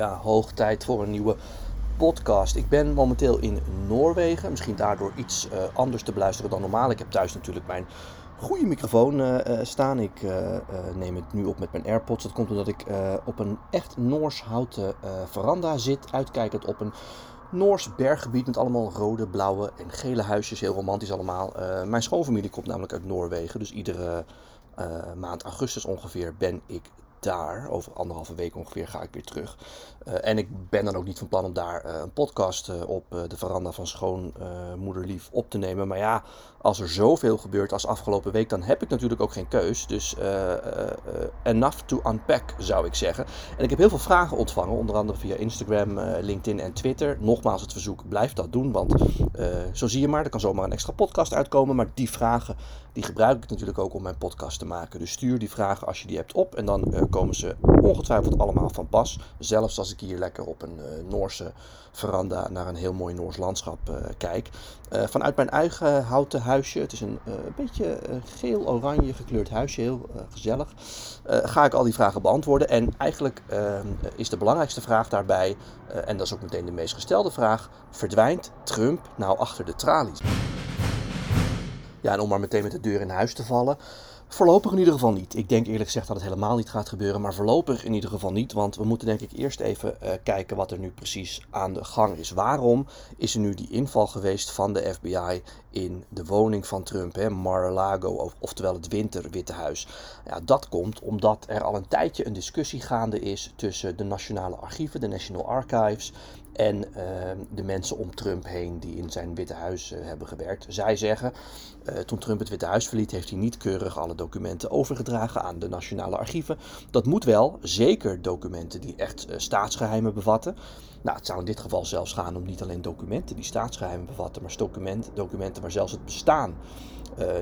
Ja, hoog tijd voor een nieuwe podcast. Ik ben momenteel in Noorwegen. Misschien daardoor iets uh, anders te beluisteren dan normaal. Ik heb thuis natuurlijk mijn goede microfoon uh, staan. Ik neem het nu op met mijn AirPods. Dat komt omdat ik op een echt Noors houten veranda zit, uitkijkend op een Noors berggebied met allemaal rode, blauwe en gele huisjes. Heel romantisch allemaal. mijn schoonfamilie komt namelijk uit Noorwegen. Dus iedere maand augustus ongeveer ben ik daar. Over anderhalve week ongeveer ga ik weer terug. Uh, en ik ben dan ook niet van plan om daar uh, een podcast uh, op de veranda van schoonmoederlief op te nemen. Maar ja, als er zoveel gebeurt als afgelopen week, dan heb ik natuurlijk ook geen keus. Dus enough to unpack zou ik zeggen. En ik heb heel veel vragen ontvangen, onder andere via Instagram, LinkedIn en Twitter. Nogmaals het verzoek, blijf dat doen, want zo zie je maar, er kan zomaar een extra podcast uitkomen. Maar die vragen, die gebruik ik natuurlijk ook om mijn podcast te maken. Dus stuur die vragen als je die hebt op en dan komen ze ongetwijfeld allemaal van pas. Zelfs als ik hier lekker op een uh, Noorse veranda naar een heel mooi Noors landschap uh, kijk. Uh, vanuit mijn eigen houten huisje, het is een beetje geel-oranje gekleurd huisje, heel gezellig, ga ik al die vragen beantwoorden. En eigenlijk is de belangrijkste vraag daarbij, en dat is ook meteen de meest gestelde vraag, verdwijnt Trump nou achter de tralies? Ja, en om maar meteen met de deur in huis te vallen. Voorlopig in ieder geval niet. Ik denk eerlijk gezegd dat het helemaal niet gaat gebeuren, maar voorlopig in ieder geval niet. Want we moeten denk ik eerst even uh, kijken wat er nu precies aan de gang is. Waarom is er nu die inval geweest van de FBI in de woning van Trump, Mar-a-Lago, oftewel het Winter-Witte Huis? Ja, dat komt omdat er al een tijdje een discussie gaande is tussen de nationale archieven, de National Archives, en uh, de mensen om Trump heen die in zijn Witte Huis uh, hebben gewerkt. Zij zeggen, uh, toen Trump het Witte Huis verliet, heeft hij niet keurig alle documenten overgedragen aan de nationale archieven. Dat moet wel, zeker documenten die echt staatsgeheimen bevatten. Nou, het zou in dit geval zelfs gaan om niet alleen documenten die staatsgeheimen bevatten, maar documenten, documenten waar zelfs het bestaan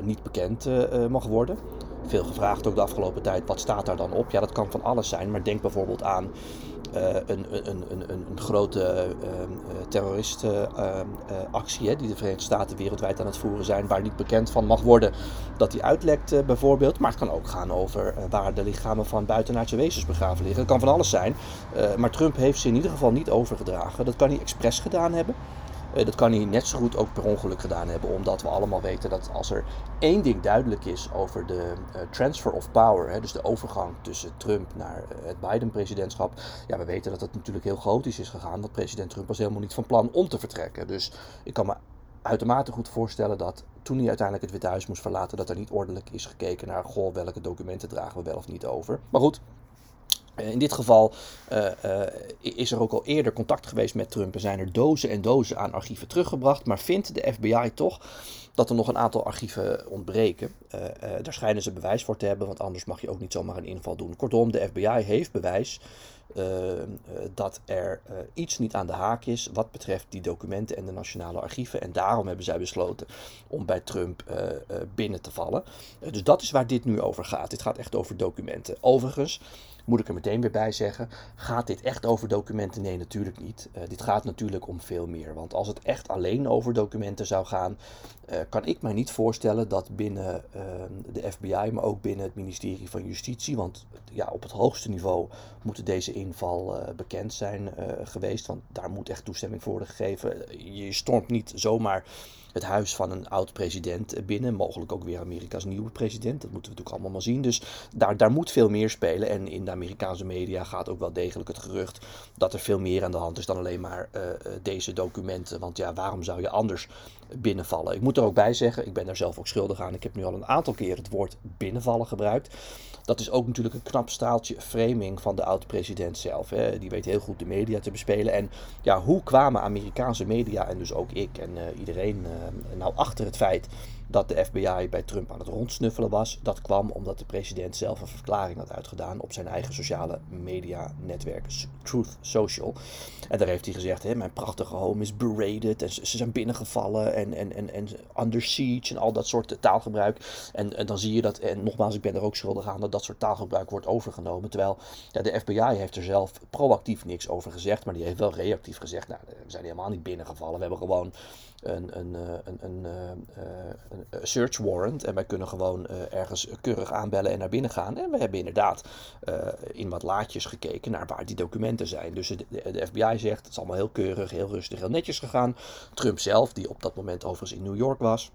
niet bekend mag worden. Veel gevraagd ook de afgelopen tijd, wat staat daar dan op? Ja, dat kan van alles zijn, maar denk bijvoorbeeld aan een, een, een, een, grote uh, terroristenactie die de Verenigde Staten wereldwijd aan het voeren zijn, waar niet bekend van mag worden dat die uitlekt bijvoorbeeld. Maar het kan ook gaan over waar de lichamen van buitenaardse wezens begraven liggen. Dat kan van alles zijn. maar Trump heeft ze in ieder geval niet overgedragen. Dat kan hij expres gedaan hebben. Uh, dat kan hij net zo goed ook per ongeluk gedaan hebben, omdat we allemaal weten dat als er één ding duidelijk is over de uh, transfer of power, dus de overgang tussen Trump naar uh, het Biden-presidentschap, ja, we weten dat het natuurlijk heel chaotisch is gegaan, dat president Trump was helemaal niet van plan om te vertrekken. Dus ik kan me uitermate goed voorstellen dat toen hij uiteindelijk het Witte Huis moest verlaten, dat er niet ordelijk is gekeken naar, goh, welke documenten dragen we wel of niet over. Maar goed, eh, in dit geval uh, uh, is er ook al eerder contact geweest met Trump en zijn er dozen en dozen aan archieven teruggebracht. Maar vindt de FBI toch dat er nog een aantal archieven ontbreken? Daar schijnen ze bewijs voor te hebben, want anders mag je ook niet zomaar een inval doen. Kortom, de FBI heeft bewijs dat er iets niet aan de haak is wat betreft die documenten en de nationale archieven. En daarom hebben zij besloten om bij Trump binnen te vallen. dus dat is waar dit nu over gaat. Dit gaat echt over documenten. Overigens moet ik er meteen weer bij zeggen, gaat dit echt over documenten? Nee, natuurlijk niet. Uh, dit gaat natuurlijk om veel meer. Want als het echt alleen over documenten zou gaan, uh, kan ik mij niet voorstellen dat binnen uh, de FBI, maar ook binnen het ministerie van Justitie, want ja, op het hoogste niveau moet deze inval bekend zijn geweest, want daar moet echt toestemming voor worden gegeven. Je stormt niet zomaar het huis van een oud-president binnen. Mogelijk ook weer Amerika's nieuwe president. Dat moeten we natuurlijk allemaal maar zien. Dus daar, daar moet veel meer spelen. En in de Amerikaanse media gaat ook wel degelijk het gerucht dat er veel meer aan de hand is dan alleen maar uh, deze documenten. Want ja, waarom zou je anders binnenvallen? Ik moet er ook bij zeggen, ik ben daar zelf ook schuldig aan. Ik heb nu al een aantal keer het woord binnenvallen gebruikt. Dat is ook natuurlijk een knap staaltje framing van de oud-president zelf. Hè. Die weet heel goed de media te bespelen. En ja, hoe kwamen Amerikaanse media en dus ook ik en uh, iedereen nou achter het feit dat de FBI bij Trump aan het rondsnuffelen was. Dat kwam omdat de president zelf een verklaring had uitgedaan op zijn eigen sociale media netwerk, Truth Social. En daar heeft hij gezegd, hè, mijn prachtige home is berated en ze, zijn binnengevallen en, en, en, en under siege en al dat soort taalgebruik. En, en dan zie je dat, en nogmaals, ik ben er ook schuldig aan dat dat soort taalgebruik wordt overgenomen. Terwijl ja, de FBI heeft er zelf proactief niks over gezegd, maar die heeft wel reactief gezegd, nou, we zijn helemaal niet binnengevallen. We hebben gewoon een, een, een, een, een search warrant. En wij kunnen gewoon ergens keurig aanbellen en naar binnen gaan. En we hebben inderdaad in wat laadjes gekeken naar waar die documenten zijn. Dus de, de, FBI zegt, het is allemaal heel keurig, heel rustig, heel netjes gegaan. Trump zelf, die op dat moment overigens in New York was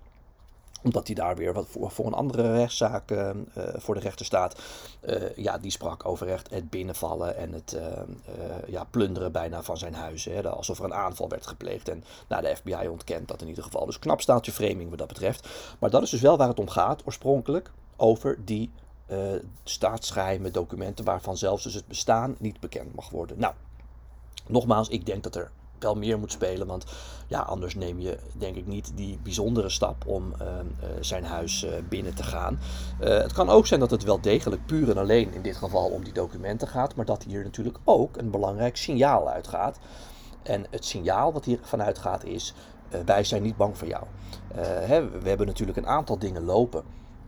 omdat hij daar weer wat voor, voor een andere rechtszaak uh, voor de rechter staat. Uh, ja, die sprak over echt het binnenvallen en het ja, plunderen bijna van zijn huis. Hè, alsof er een aanval werd gepleegd. En nou, de FBI ontkent dat in ieder geval. Dus knap staaltje framing wat dat betreft. Maar dat is dus wel waar het om gaat oorspronkelijk. Over die staatsgeheime documenten waarvan zelfs dus het bestaan niet bekend mag worden. Nou, nogmaals, ik denk dat er wel meer moet spelen. Want ja, anders neem je denk ik niet die bijzondere stap om ehm, eh, zijn huis uh, binnen te gaan. Het kan ook zijn dat het wel degelijk puur en alleen in dit geval om die documenten gaat. Maar dat hier natuurlijk ook een belangrijk signaal uitgaat. En het signaal wat hier vanuit gaat is, wij zijn niet bang voor jou. Hè, we hebben natuurlijk een aantal dingen lopen.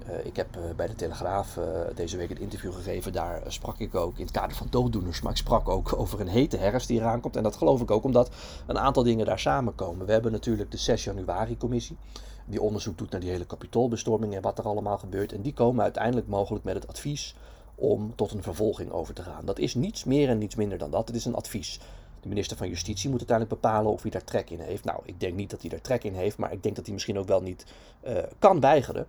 Uh, ik heb uh, bij de Telegraaf uh, deze week een interview gegeven. Daar sprak ik ook in het kader van dooddoeners. Maar ik sprak ook over een hete herfst die eraan komt. En dat geloof ik ook omdat een aantal dingen daar samenkomen. We hebben natuurlijk de 6 januari commissie. Die onderzoek doet naar die hele kapitoolbestorming en wat er allemaal gebeurt. En die komen uiteindelijk mogelijk met het advies om tot een vervolging over te gaan. Dat is niets meer en niets minder dan dat. Het is een advies. De minister van Justitie moet uiteindelijk bepalen of hij daar trek in heeft. Nou, ik denk niet dat hij daar trek in heeft, maar ik denk dat hij misschien ook wel niet kan weigeren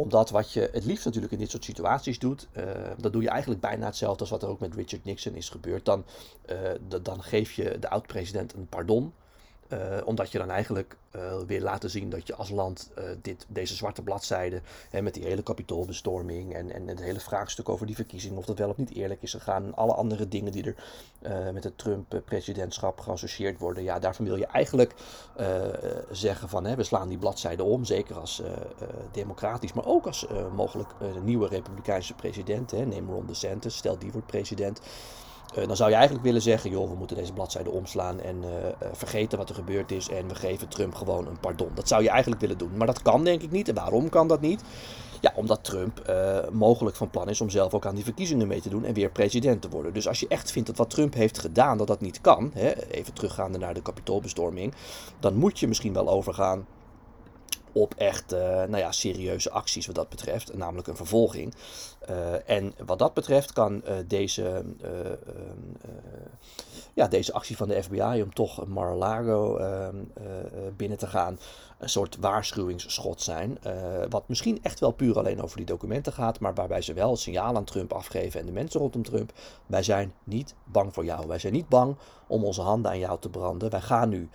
omdat wat je het liefst natuurlijk in dit soort situaties doet, uh, dat doe je eigenlijk bijna hetzelfde als wat er ook met Richard Nixon is gebeurd. Dan, uh, dan geef je de oud-president een pardon. Uh, omdat je dan eigenlijk uh, weer laten zien dat je als land uh, dit, deze zwarte bladzijde, hè, met die hele kapitoolbestorming en, en het hele vraagstuk over die verkiezing, of dat wel of niet eerlijk is gegaan, en alle andere dingen die er met het Trump-presidentschap geassocieerd worden, ja, daarvan wil je eigenlijk zeggen van hè, we slaan die bladzijde om, zeker als democratisch, maar ook als mogelijk nieuwe republikeinse president, hè, neem Ron DeSantis, stel die wordt president. Uh, dan zou je eigenlijk willen zeggen, joh, we moeten deze bladzijde omslaan en uh, vergeten wat er gebeurd is en we geven Trump gewoon een pardon. Dat zou je eigenlijk willen doen, maar dat kan denk ik niet. En waarom kan dat niet? Ja, omdat Trump mogelijk van plan is om zelf ook aan die verkiezingen mee te doen en weer president te worden. Dus als je echt vindt dat wat Trump heeft gedaan, dat dat niet kan, hè, even teruggaande naar de kapitoolbestorming, dan moet je misschien wel overgaan op echt uh, nou ja, serieuze acties wat dat betreft, namelijk een vervolging. Uh, en wat dat betreft kan uh, deze, ja, deze actie van de FBI om toch Mar-a-Lago ehm, binnen te gaan een soort waarschuwingsschot zijn. wat misschien echt wel puur alleen over die documenten gaat, maar waarbij ze wel het signaal aan Trump afgeven en de mensen rondom Trump. Wij zijn niet bang voor jou. Wij zijn niet bang om onze handen aan jou te branden. Wij gaan nu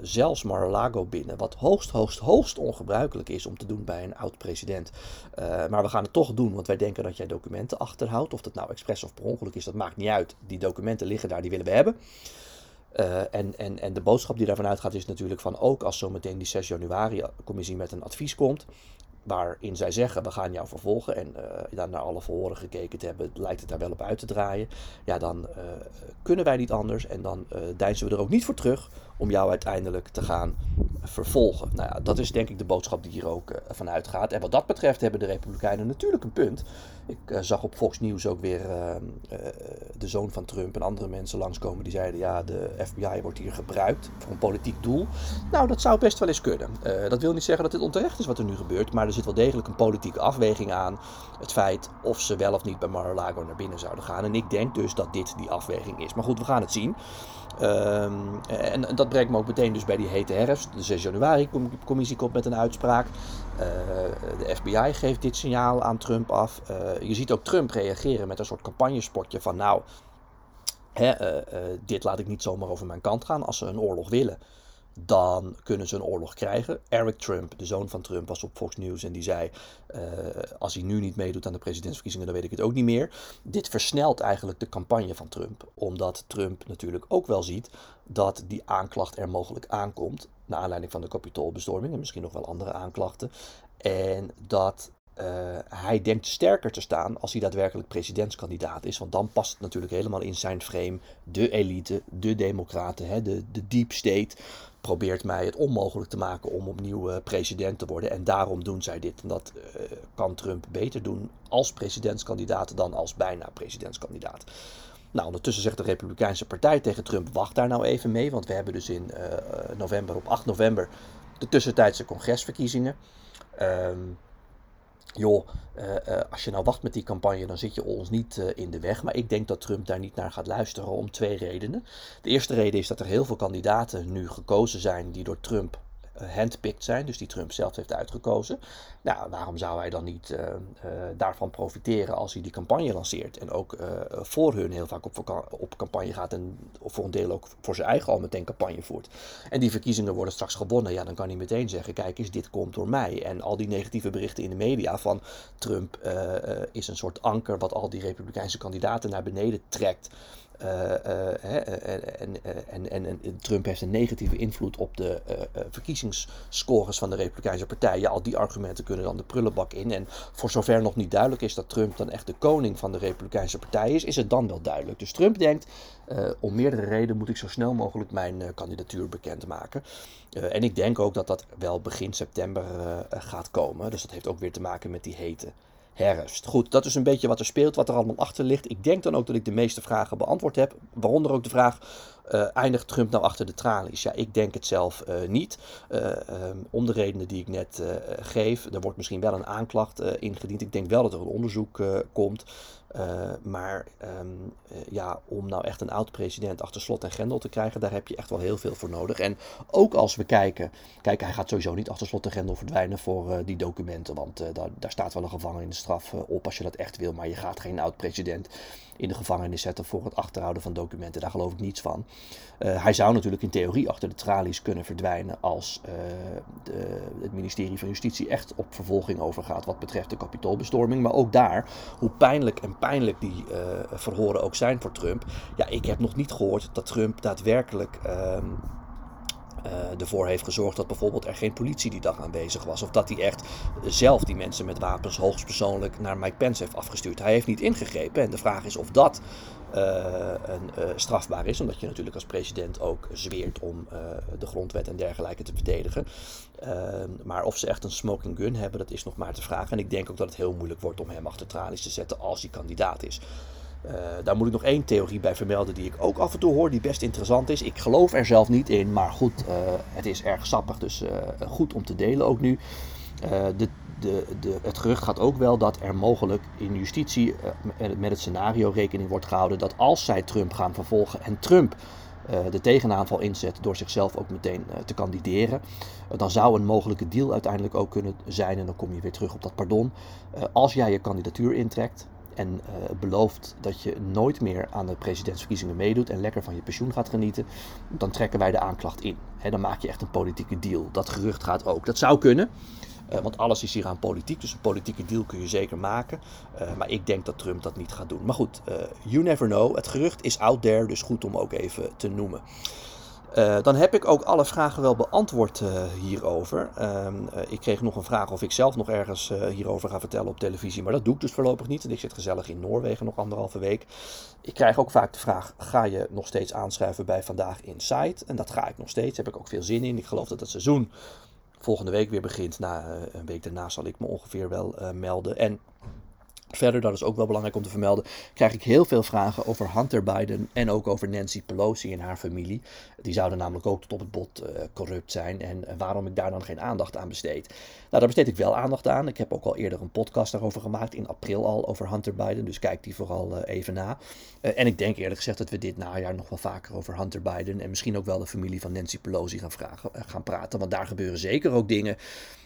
zelfs Mar-a-Lago binnen. Wat hoogst, hoogst, hoogst ongebruikelijk is om te doen bij een oud-president. Uh, maar we gaan het toch doen, want wij denken dat jij documenten achterhoudt. Of dat nou expres of per ongeluk is, dat maakt niet uit. Die documenten liggen daar, die willen we hebben. en, en, en de boodschap die daarvan uitgaat is natuurlijk van ook als zometeen die 6 januari commissie met een advies komt waarin zij zeggen we gaan jou vervolgen en uh, dan naar alle verhoren gekeken te hebben, lijkt het daar wel op uit te draaien. Ja, dan uh, kunnen wij niet anders en dan uh, we er ook niet voor terug om jou uiteindelijk te gaan vervolgen. Nou ja, dat is denk ik de boodschap die hier ook vanuit gaat. En wat dat betreft hebben de Republikeinen natuurlijk een punt. Ik zag op Fox News ook weer uh, de zoon van Trump en andere mensen langskomen die zeiden: ja, de FBI wordt hier gebruikt voor een politiek doel. Nou, dat zou best wel eens kunnen. dat wil niet zeggen dat het onterecht is wat er nu gebeurt, maar er zit wel degelijk een politieke afweging aan. Het feit of ze wel of niet bij Mar-a-Lago naar binnen zouden gaan. En ik denk dus dat dit die afweging is. Maar goed, we gaan het zien. Um, en, dat brengt me ook meteen dus bij die hete herfst. De 6 januari commissie komt met een uitspraak. Uh, de FBI geeft dit signaal aan Trump af. Uh, je ziet ook Trump reageren met een soort campagnespotje van nou, uh, dit laat ik niet zomaar over mijn kant gaan. Als ze een oorlog willen, dan kunnen ze een oorlog krijgen. Eric Trump, de zoon van Trump, was op Fox News en die zei: uh, Als hij nu niet meedoet aan de presidentsverkiezingen, dan weet ik het ook niet meer. Dit versnelt eigenlijk de campagne van Trump, omdat Trump natuurlijk ook wel ziet dat die aanklacht er mogelijk aankomt. Naar aanleiding van de kapitoolbestorming en misschien nog wel andere aanklachten. En dat uh, hij denkt sterker te staan als hij daadwerkelijk presidentskandidaat is. Want dan past het natuurlijk helemaal in zijn frame. De elite, de democraten, hè, de, de deep state probeert mij het onmogelijk te maken om opnieuw uh, president te worden. En daarom doen zij dit. En dat uh, kan Trump beter doen als presidentskandidaat dan als bijna presidentskandidaat. Nou, ondertussen zegt de Republikeinse Partij tegen Trump: wacht daar nou even mee, want we hebben dus in november, op 8 november, de tussentijdse congresverkiezingen. Ehm, joh, als je nou wacht met die campagne, dan zit je ons niet in de weg. Maar ik denk dat Trump daar niet naar gaat luisteren om twee redenen. De eerste reden is dat er heel veel kandidaten nu gekozen zijn die door Trump eh, handpicked zijn, dus die Trump zelf heeft uitgekozen. Nou, waarom zou hij dan niet uh, uh, daarvan profiteren als hij die campagne lanceert en ook uh, voor hun heel vaak op, op campagne gaat en voor een deel ook voor zijn eigen al meteen campagne voert. En die verkiezingen worden straks gewonnen, ja, dan kan hij meteen zeggen, kijk eens, dit komt door mij. En al die negatieve berichten in de media van Trump is een soort anker wat al die republikeinse kandidaten naar beneden trekt. Uh, en, en, en, en, Trump heeft een negatieve invloed op de verkiezingsscores van de Republikeinse Partij. Ja, al die argumenten kunnen dan de prullenbak in. En voor zover nog niet duidelijk is dat Trump dan echt de koning van de Republikeinse Partij is, is het dan wel duidelijk. Dus Trump denkt, om meerdere redenen moet ik zo snel mogelijk mijn kandidatuur bekendmaken. en ik denk ook dat dat wel begin september gaat komen. Dus dat heeft ook weer te maken met die hete herfst. Goed, dat is een beetje wat er speelt, wat er allemaal achter ligt. Ik denk dan ook dat ik de meeste vragen beantwoord heb. Waaronder ook de vraag: uh, eindigt Trump nou achter de tralies? Ja, ik denk het zelf uh, niet. Uh, um, om de redenen die ik net geef. Er wordt misschien wel een aanklacht ingediend. Ik denk wel dat er een onderzoek komt. Maar uh, ja, om nou echt een oud-president achter slot en grendel te krijgen, daar heb je echt wel heel veel voor nodig. En ook als we kijken, kijk, hij gaat sowieso niet achter slot en grendel verdwijnen voor die documenten, want daar, daar staat wel een gevangenisstraf op als je dat echt wil. Maar je gaat geen oud-president in de gevangenis zetten voor het achterhouden van documenten. Daar geloof ik niets van. Uh, hij zou natuurlijk in theorie achter de tralies kunnen verdwijnen als uh, de, het ministerie van Justitie echt op vervolging overgaat wat betreft de kapitoolbestorming. Maar ook daar, hoe pijnlijk en pijnlijk die uh, verhoren ook zijn voor Trump. Ja, ik heb nog niet gehoord dat Trump daadwerkelijk. Uh, ervoor heeft gezorgd dat bijvoorbeeld er geen politie die dag aanwezig was. Of dat hij echt zelf die mensen met wapens hoogstpersoonlijk naar Mike Pence heeft afgestuurd. Hij heeft niet ingegrepen. En de vraag is of dat uh, een, uh, strafbaar is. Omdat je natuurlijk als president ook zweert om de grondwet en dergelijke te verdedigen. Ehm, maar of ze echt een smoking gun hebben, dat is nog maar te vragen. En ik denk ook dat het heel moeilijk wordt om hem achter tralies te zetten als hij kandidaat is. Uh, daar moet ik nog één theorie bij vermelden die ik ook af en toe hoor, die best interessant is. Ik geloof er zelf niet in, maar goed, uh, het is erg sappig, dus uh, goed om te delen ook nu. De, de, de, het gerucht gaat ook wel dat er mogelijk in justitie met het scenario rekening wordt gehouden dat als zij Trump gaan vervolgen en Trump de tegenaanval inzet door zichzelf ook meteen te kandideren, dan zou een mogelijke deal uiteindelijk ook kunnen zijn, en dan kom je weer terug op dat pardon, als jij je kandidatuur intrekt, en uh, belooft dat je nooit meer aan de presidentsverkiezingen meedoet en lekker van je pensioen gaat genieten, dan trekken wij de aanklacht in. Dan maak je echt een politieke deal. Dat gerucht gaat ook. Dat zou kunnen. Uh, want alles is hier aan politiek, dus een politieke deal kun je zeker maken. Uh, maar ik denk dat Trump dat niet gaat doen. Maar goed, you never know. Het gerucht is out there, dus goed om ook even te noemen. Uh, dan heb ik ook alle vragen wel beantwoord uh, hierover. Uh, ik kreeg nog een vraag of ik zelf nog ergens hierover ga vertellen op televisie. Maar dat doe ik dus voorlopig niet. En ik zit gezellig in Noorwegen nog anderhalve week. Ik krijg ook vaak de vraag: ga je nog steeds aanschuiven bij Vandaag Inside? En dat ga ik nog steeds. Daar heb ik ook veel zin in. Ik geloof dat het seizoen volgende week weer begint. Na een week daarna zal ik me ongeveer wel melden. En Verder, dat is ook wel belangrijk om te vermelden, krijg ik heel veel vragen over Hunter Biden en ook over Nancy Pelosi en haar familie. Die zouden namelijk ook tot op het bot uh, corrupt zijn en uh, waarom ik daar dan geen aandacht aan besteed. Nou, daar besteed ik wel aandacht aan. Ik heb ook al eerder een podcast daarover gemaakt, in april al, over Hunter Biden, dus kijk die vooral uh, even na. en ik denk eerlijk gezegd dat we dit najaar nog wel vaker over Hunter Biden en misschien ook wel de familie van Nancy Pelosi gaan, vragen, gaan praten, want daar gebeuren zeker ook dingen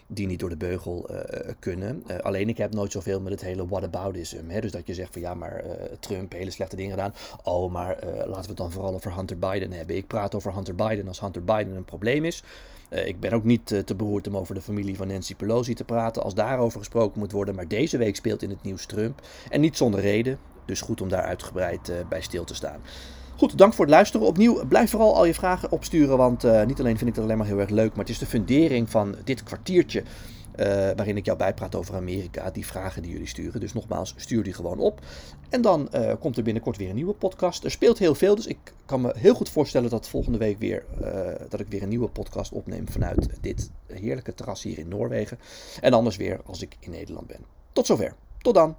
die niet door de beugel kunnen. Alleen ik heb nooit zoveel met het hele whataboutism. Hè? Dus dat je zegt van ja, maar uh, Trump hele slechte dingen gedaan. Oh, maar laten we het dan vooral over Hunter Biden hebben. Ik praat over Hunter Biden als Hunter Biden een probleem is. ik ben ook niet te beroerd om over de familie van Nancy Pelosi te praten als daarover gesproken moet worden. Maar deze week speelt in het nieuws Trump. En niet zonder reden. Dus goed om daar uitgebreid bij stil te staan. Goed, dank voor het luisteren. Opnieuw, blijf vooral al je vragen opsturen, want niet alleen vind ik dat alleen maar heel erg leuk, maar het is de fundering van dit kwartiertje. Uh, waarin ik jou bijpraat over Amerika, die vragen die jullie sturen. Dus nogmaals, stuur die gewoon op. En dan uh, komt er binnenkort weer een nieuwe podcast. Er speelt heel veel, dus ik kan me heel goed voorstellen dat volgende week weer, dat ik weer een nieuwe podcast opneem vanuit dit heerlijke terras hier in Noorwegen. En anders weer als ik in Nederland ben. Tot zover. Tot dan.